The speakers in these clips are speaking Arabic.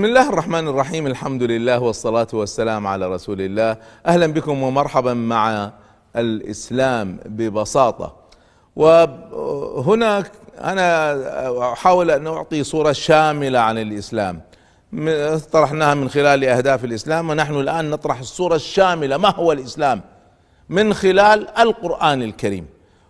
بسم الله الرحمن الرحيم. الحمد لله والصلاة والسلام على رسول الله. أهلا بكم ومرحبا مع الإسلام ببساطة. وهنا أنا أحاول أن أعطي صورة شاملة عن الإسلام. طرحناها من خلال أهداف الإسلام ونحن الآن نطرح الصورة الشاملة. ما هو الإسلام؟ من خلال القرآن الكريم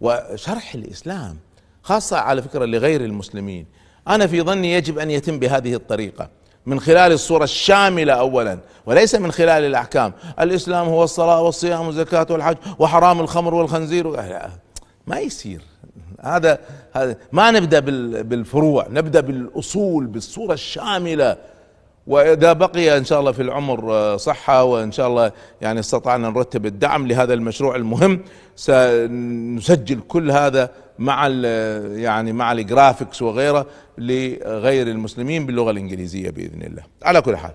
وشرح الإسلام خاصة على فكرة لغير المسلمين. أنا في ظني يجب أن يتم بهذه الطريقة. من خلال الصورة الشاملة أولا وليس من خلال الأحكام. الإسلام هو الصلاة والصيام والزكاة والحج وحرام الخمر والخنزير. ما يصير. هذا هذا ما نبدأ بالفروع نبدأ بالأصول بالصورة الشاملة. وإذا بقي إن شاء الله في العمر صحة وإن شاء الله يعني استطعنا نرتب الدعم لهذا المشروع المهم سنسجل كل هذا مع يعني مع الجرافيكس وغيره لغير المسلمين باللغة الإنجليزية بإذن الله. على كل حال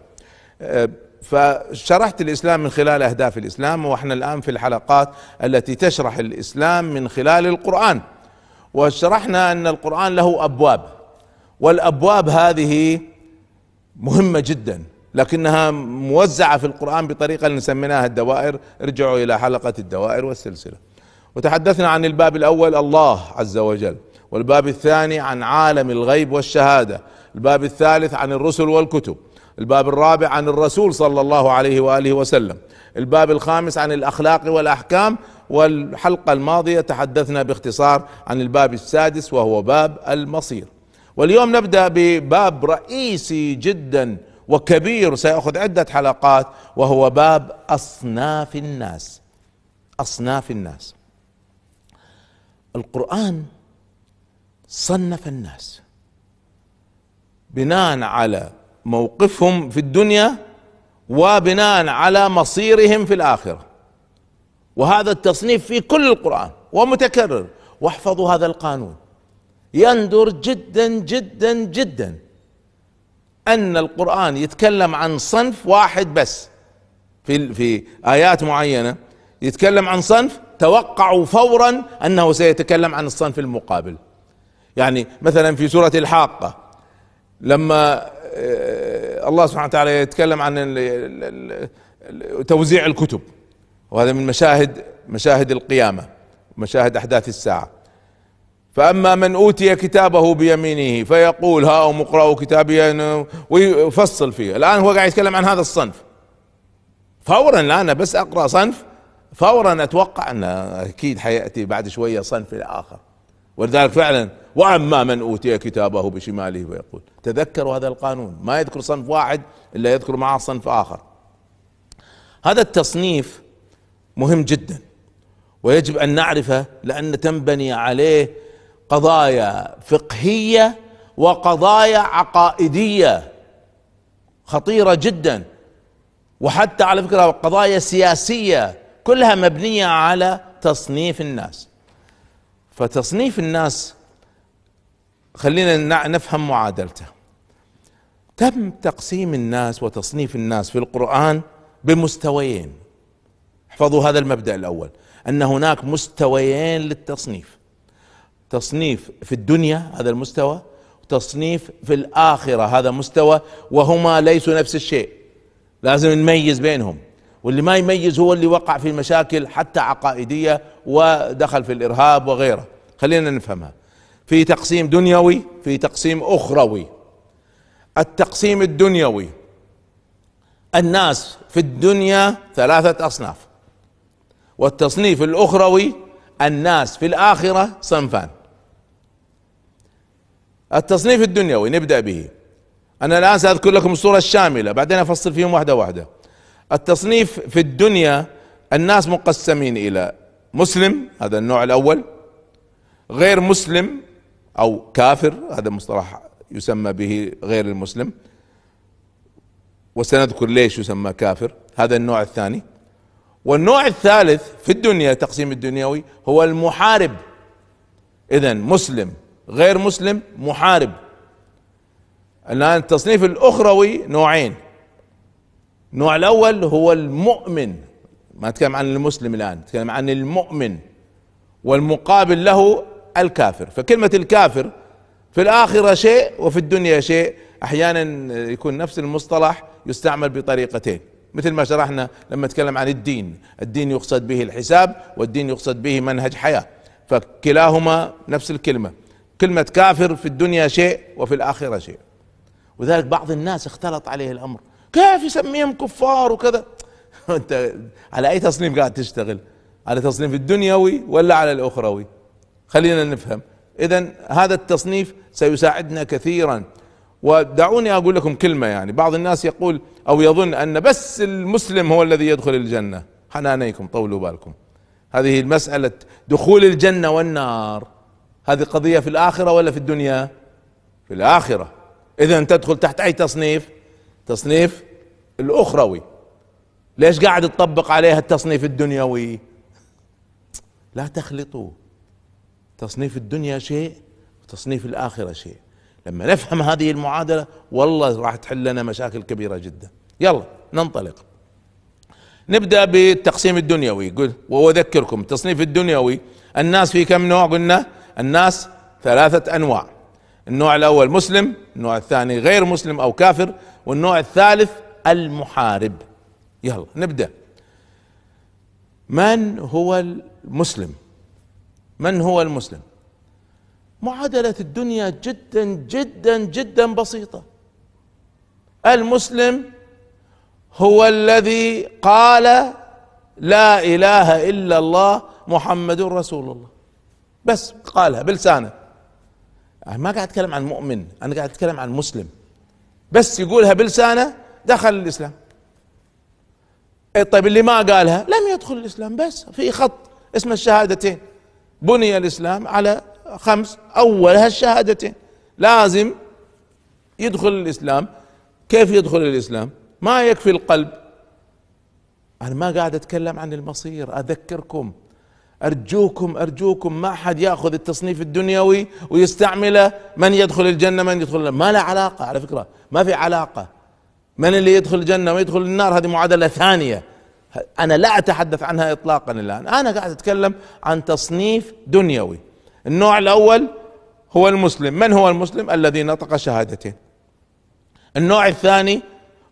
فشرحت الإسلام من خلال أهداف الإسلام وإحنا الآن في الحلقات التي تشرح الإسلام من خلال القرآن. وشرحنا أن القرآن له أبواب والأبواب هذه مهمة جدا لكنها موزعة في القرآن بطريقة اللي سميناها الدوائر. ارجعوا إلى حلقة الدوائر والسلسلة. وتحدثنا عن الباب الأول الله عز وجل. والباب الثاني عن عالم الغيب والشهادة. الباب الثالث عن الرسل والكتب. الباب الرابع عن الرسول صلى الله عليه وآله وسلم. الباب الخامس عن الأخلاق والأحكام. والحلقة الماضية تحدثنا باختصار عن الباب السادس وهو باب المصير. واليوم نبدأ بباب رئيسي جدا وكبير سيأخذ عدة حلقات وهو باب أصناف الناس. أصناف الناس. القرآن صنف الناس. بناء على موقفهم في الدنيا وبناء على مصيرهم في الآخرة. وهذا التصنيف في كل القرآن ومتكرر. واحفظوا هذا القانون. يندر جدا جدا جدا. أن القرآن يتكلم عن صنف واحد بس. في في آيات معينة يتكلم عن صنف توقعوا فورا أنه سيتكلم عن الصنف المقابل. يعني مثلا في سورة الحاقة لما الله سبحانه وتعالى يتكلم عن توزيع الكتب. وهذا من مشاهد مشاهد القيامة مشاهد أحداث الساعة. فأما من أوتي كتابه بيمينه فيقول هاؤم اقرأوا كتابي ويفصل فيه. الآن هو قاعد يتكلم عن هذا الصنف. فورا لا أنا بس أقرأ صنف فورا أتوقع أن أكيد حيأتي بعد شوية صنف الآخر ولذلك فعلا وأما من أوتي كتابه بشماله ويقول تذكروا هذا القانون. ما يذكر صنف واحد إلا يذكر معه صنف آخر. هذا التصنيف مهم جدا. ويجب أن نعرفه لأن تنبني عليه قضايا فقهية وقضايا عقائدية. خطيرة جدا. وحتى على فكرة قضايا سياسية كلها مبنية على تصنيف الناس. فتصنيف الناس خلينا نفهم معادلته. تم تقسيم الناس وتصنيف الناس في القرآن بمستويين. احفظوا هذا المبدأ الأول. أن هناك مستويين للتصنيف. تصنيف في الدنيا هذا المستوى تصنيف في الآخرة هذا مستوى وهما ليسوا نفس الشيء. لازم نميز بينهم. واللي ما يميز هو اللي وقع في مشاكل حتى عقائدية ودخل في الإرهاب وغيره. خلينا نفهمها. في تقسيم دنيوي في تقسيم أخروي. التقسيم الدنيوي الناس في الدنيا ثلاثة أصناف. والتصنيف الأخروي الناس في الآخرة صنفان. التصنيف الدنيوي نبدأ به. أنا الآن سأذكر لكم الصورة الشاملة بعدين أفصل فيهم واحدة واحدة. التصنيف في الدنيا الناس مقسمين إلى مسلم هذا النوع الأول غير مسلم أو كافر هذا مصطلح يسمى به غير المسلم. وسنذكر ليش يسمى كافر هذا النوع الثاني. والنوع الثالث في الدنيا تقسيم الدنيوي هو المحارب. اذا مسلم غير مسلم محارب. الآن التصنيف الأخروي نوعين. النوع الأول هو المؤمن. ما نتكلم عن المسلم الآن نتكلم عن المؤمن والمقابل له الكافر. فكلمة الكافر في الآخرة شيء وفي الدنيا شيء. أحيانا يكون نفس المصطلح يستعمل بطريقتين. مثل ما شرحنا لما نتكلم عن الدين. الدين يقصد به الحساب والدين يقصد به منهج حياة. فكلاهما نفس الكلمة. كلمة كافر في الدنيا شيء وفي الآخرة شيء. وذلك بعض الناس اختلط عليه الأمر. كيف يسميهم كفار وكذا؟ أنت على أي تصنيف قاعد تشتغل؟ على تصنيف الدنيوي ولا على الأخروي؟ خلينا نفهم. اذا هذا التصنيف سيساعدنا كثيرا. ودعوني أقول لكم كلمة يعني. بعض الناس يقول أو يظن أن بس المسلم هو الذي يدخل الجنة. حنانيكم طولوا بالكم. هذه المساله دخول الجنة والنار. هذه قضية في الآخرة ولا في الدنيا؟ في الآخرة. اذا تدخل تحت أي تصنيف؟ تصنيف الأخروي. ليش قاعد تطبق عليها التصنيف الدنيوي؟ لا تخلطوا. تصنيف الدنيا شيء وتصنيف الآخرة شيء. لما نفهم هذه المعادلة والله راح تحل لنا مشاكل كبيرة جدا. يلا ننطلق. نبدأ بالتقسيم الدنيوي. يقول وأذكركم التصنيف الدنيوي. الناس في كم نوع؟ قلنا الناس ثلاثة أنواع. النوع الأول مسلم النوع الثاني غير مسلم أو كافر والنوع الثالث المحارب. يلا نبدأ. من هو المسلم؟ من هو المسلم؟ معادلة الدنيا جدا جدا جدا بسيطة. المسلم هو الذي قال لا إله إلا الله محمد رسول الله. بس قالها بلسانه. ما قاعد أتكلم عن مؤمن أنا قاعد أتكلم عن مسلم. بس يقولها بلسانه دخل الإسلام. إيه طيب اللي ما قالها؟ لم يدخل الإسلام بس في خط اسم الشهادتين. بني الإسلام على خمس أولها الشهادتين. لازم يدخل الإسلام. كيف يدخل الإسلام؟ ما يكفي القلب. أنا ما قاعد أتكلم عن المصير أذكركم. أرجوكم أرجوكم ما حد يأخذ التصنيف الدنيوي ويستعمله من يدخل الجنة من يدخل ما له علاقة على فكرة ما في علاقة. من اللي يدخل الجنة ويدخل النار هذه معادلة ثانية. أنا لا أتحدث عنها اطلاقا الآن. أنا قاعد أتكلم عن تصنيف دنيوي. النوع الأول هو المسلم. من هو المسلم؟ الذي نطق شهادتين النوع الثاني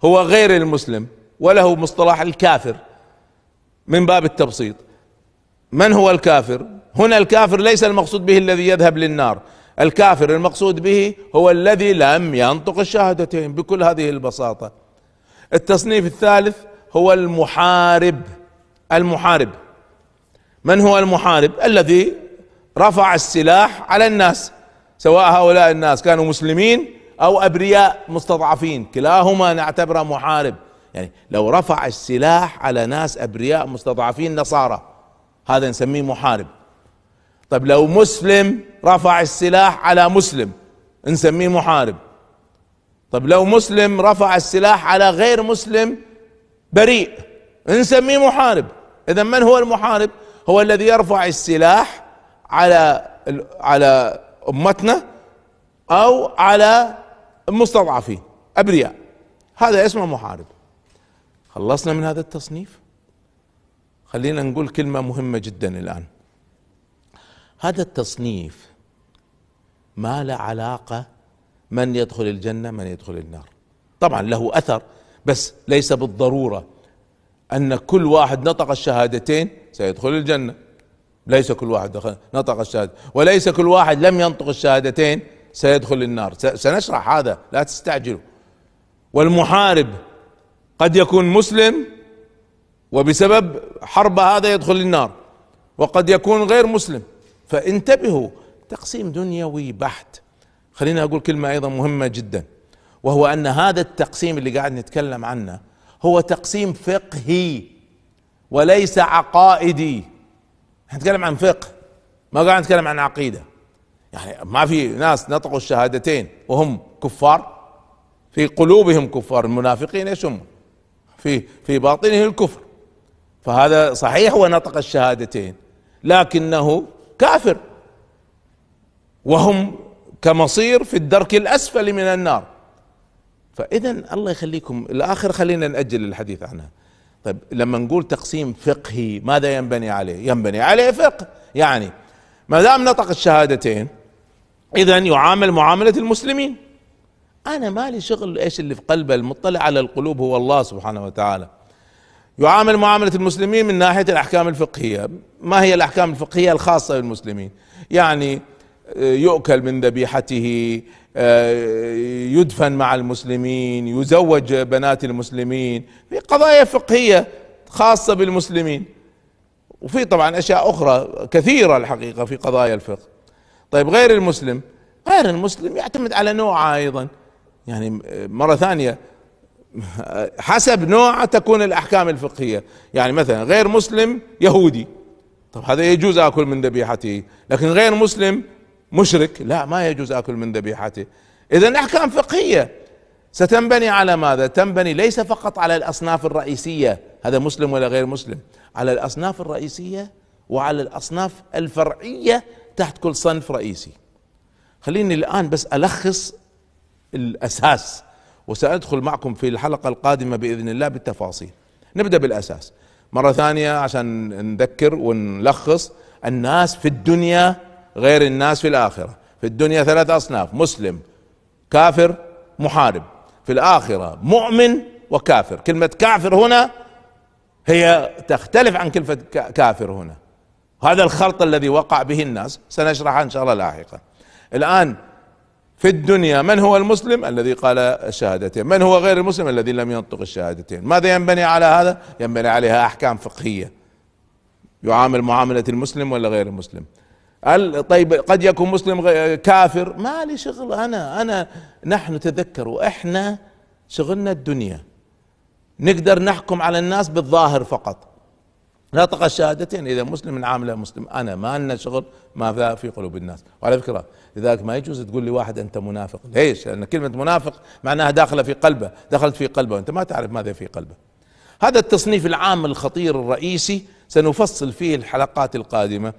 هو غير المسلم وله مصطلح الكافر من باب التبسيط. من هو الكافر؟ هنا الكافر ليس المقصود به الذي يذهب للنار. الكافر المقصود به هو الذي لم ينطق الشهادتين بكل هذه البساطة. التصنيف الثالث هو المحارب. المحارب. من هو المحارب؟ الذي رفع السلاح على الناس سواء هؤلاء الناس كانوا مسلمين أو أبرياء مستضعفين. كلاهما نعتبره محارب. يعني لو رفع السلاح على ناس أبرياء مستضعفين نصارى هذا نسميه محارب. طيب لو مسلم رفع السلاح على مسلم نسميه محارب. طيب لو مسلم رفع السلاح على غير مسلم بريء نسميه محارب. إذا من هو المحارب؟ هو الذي يرفع السلاح على على أمتنا أو على المستضعفين أبرياء. هذا اسمه محارب. خلصنا من هذا التصنيف؟ خلينا نقول كلمة مهمة جدا الآن. هذا التصنيف ما له علاقة من يدخل الجنة من يدخل النار. طبعا له أثر بس ليس بالضرورة أن كل واحد نطق الشهادتين سيدخل الجنة. ليس كل واحد نطق الشهادة. وليس كل واحد لم ينطق الشهادتين سيدخل النار. سنشرح هذا لا تستعجلوا. والمحارب قد يكون مسلم وبسبب حرب هذا يدخل النار وقد يكون غير مسلم. فانتبهوا تقسيم دنيوي بحت. خليني أقول كلمة أيضا مهمة جدا وهو أن هذا التقسيم اللي قاعد نتكلم عنه هو تقسيم فقهي وليس عقائدي. نتكلم عن فقه ما قاعد نتكلم عن عقيدة. يعني ما في ناس نطقوا الشهادتين وهم كفار في قلوبهم كفار المنافقين إيش هم في في باطنه الكفر. فهذا صحيح هو نطق الشهادتين لكنه كافر. وهم كمصير في الدرك الأسفل من النار. فاذا الله يخليكم الآخر خلينا نأجل الحديث عنها. طيب لما نقول تقسيم فقهي ماذا ينبني عليه؟ ينبني عليه فقه. يعني ما دام نطق الشهادتين إذا يعامل معاملة المسلمين. أنا مالي شغل إيش اللي في قلبه المطلع على القلوب هو الله سبحانه وتعالى. يعامل معاملة المسلمين من ناحية الأحكام الفقهية. ما هي الأحكام الفقهية الخاصة بالمسلمين؟ يعني آه، يؤكل من ذبيحته آه، يدفن مع المسلمين يزوج بنات المسلمين. في قضايا فقهية خاصة بالمسلمين. وفي طبعا أشياء أخرى كثيرة الحقيقة في قضايا الفقه. طيب غير المسلم؟ غير المسلم يعتمد على نوعه أيضا. يعني مرة ثانية حسب نوعه تكون الأحكام الفقهية. يعني مثلا غير مسلم يهودي. طب هذا يجوز آكل من ذبيحته. لكن غير مسلم مشرك لا ما يجوز آكل من ذبيحته. اذا أحكام فقهية. ستنبني على ماذا؟ تنبني ليس فقط على الأصناف الرئيسية هذا مسلم ولا غير مسلم على الأصناف الرئيسية وعلى الأصناف الفرعية تحت كل صنف رئيسي. خليني الآن بس ألخص الأساس. وسأدخل معكم في الحلقة القادمة بإذن الله بالتفاصيل. نبدأ بالأساس. مرة ثانية عشان نذكر ونلخص الناس في الدنيا غير الناس في الآخرة. في الدنيا ثلاث أصناف مسلم كافر محارب. في الآخرة مؤمن وكافر. كلمة كافر هنا هي تختلف عن كلمة كافر هنا. هذا الخلط الذي وقع به الناس. سنشرحها إن شاء الله لاحقا. الآن في الدنيا. من هو المسلم الذي قال الشهادتين؟ من هو غير المسلم الذي لم ينطق الشهادتين؟ ماذا ينبني على هذا؟ ينبني عليها أحكام فقهية. يعامل معاملة المسلم ولا غير المسلم؟ طيب قد يكون مسلم كافر؟ ما لي شغل. أنا أنا نحن تذكروا إحنا شغلنا الدنيا. نقدر نحكم على الناس بالظاهر فقط. نطق الشهادتين. إذا مسلم نعامله مسلم. أنا ما لنا شغل ما في قلوب الناس. وعلى فكرة لذلك ما يجوز تقول لي واحد أنت منافق. ليش؟ لأن كلمة منافق معناها داخلة في قلبه دخلت في قلبه. وانت ما تعرف ماذا في قلبه. هذا التصنيف العام الخطير الرئيسي سنفصل فيه الحلقات القادمة.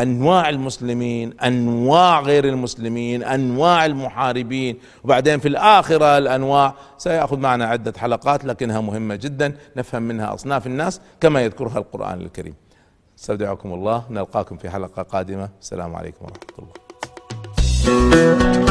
أنواع المسلمين أنواع غير المسلمين أنواع المحاربين. وبعدين في الآخرة الأنواع سيأخذ معنا عدة حلقات لكنها مهمة جدا. نفهم منها أصناف الناس كما يذكرها القرآن الكريم. استودعكم الله. نلقاكم في حلقة قادمة. السلام عليكم ورحمة الله. Thank you.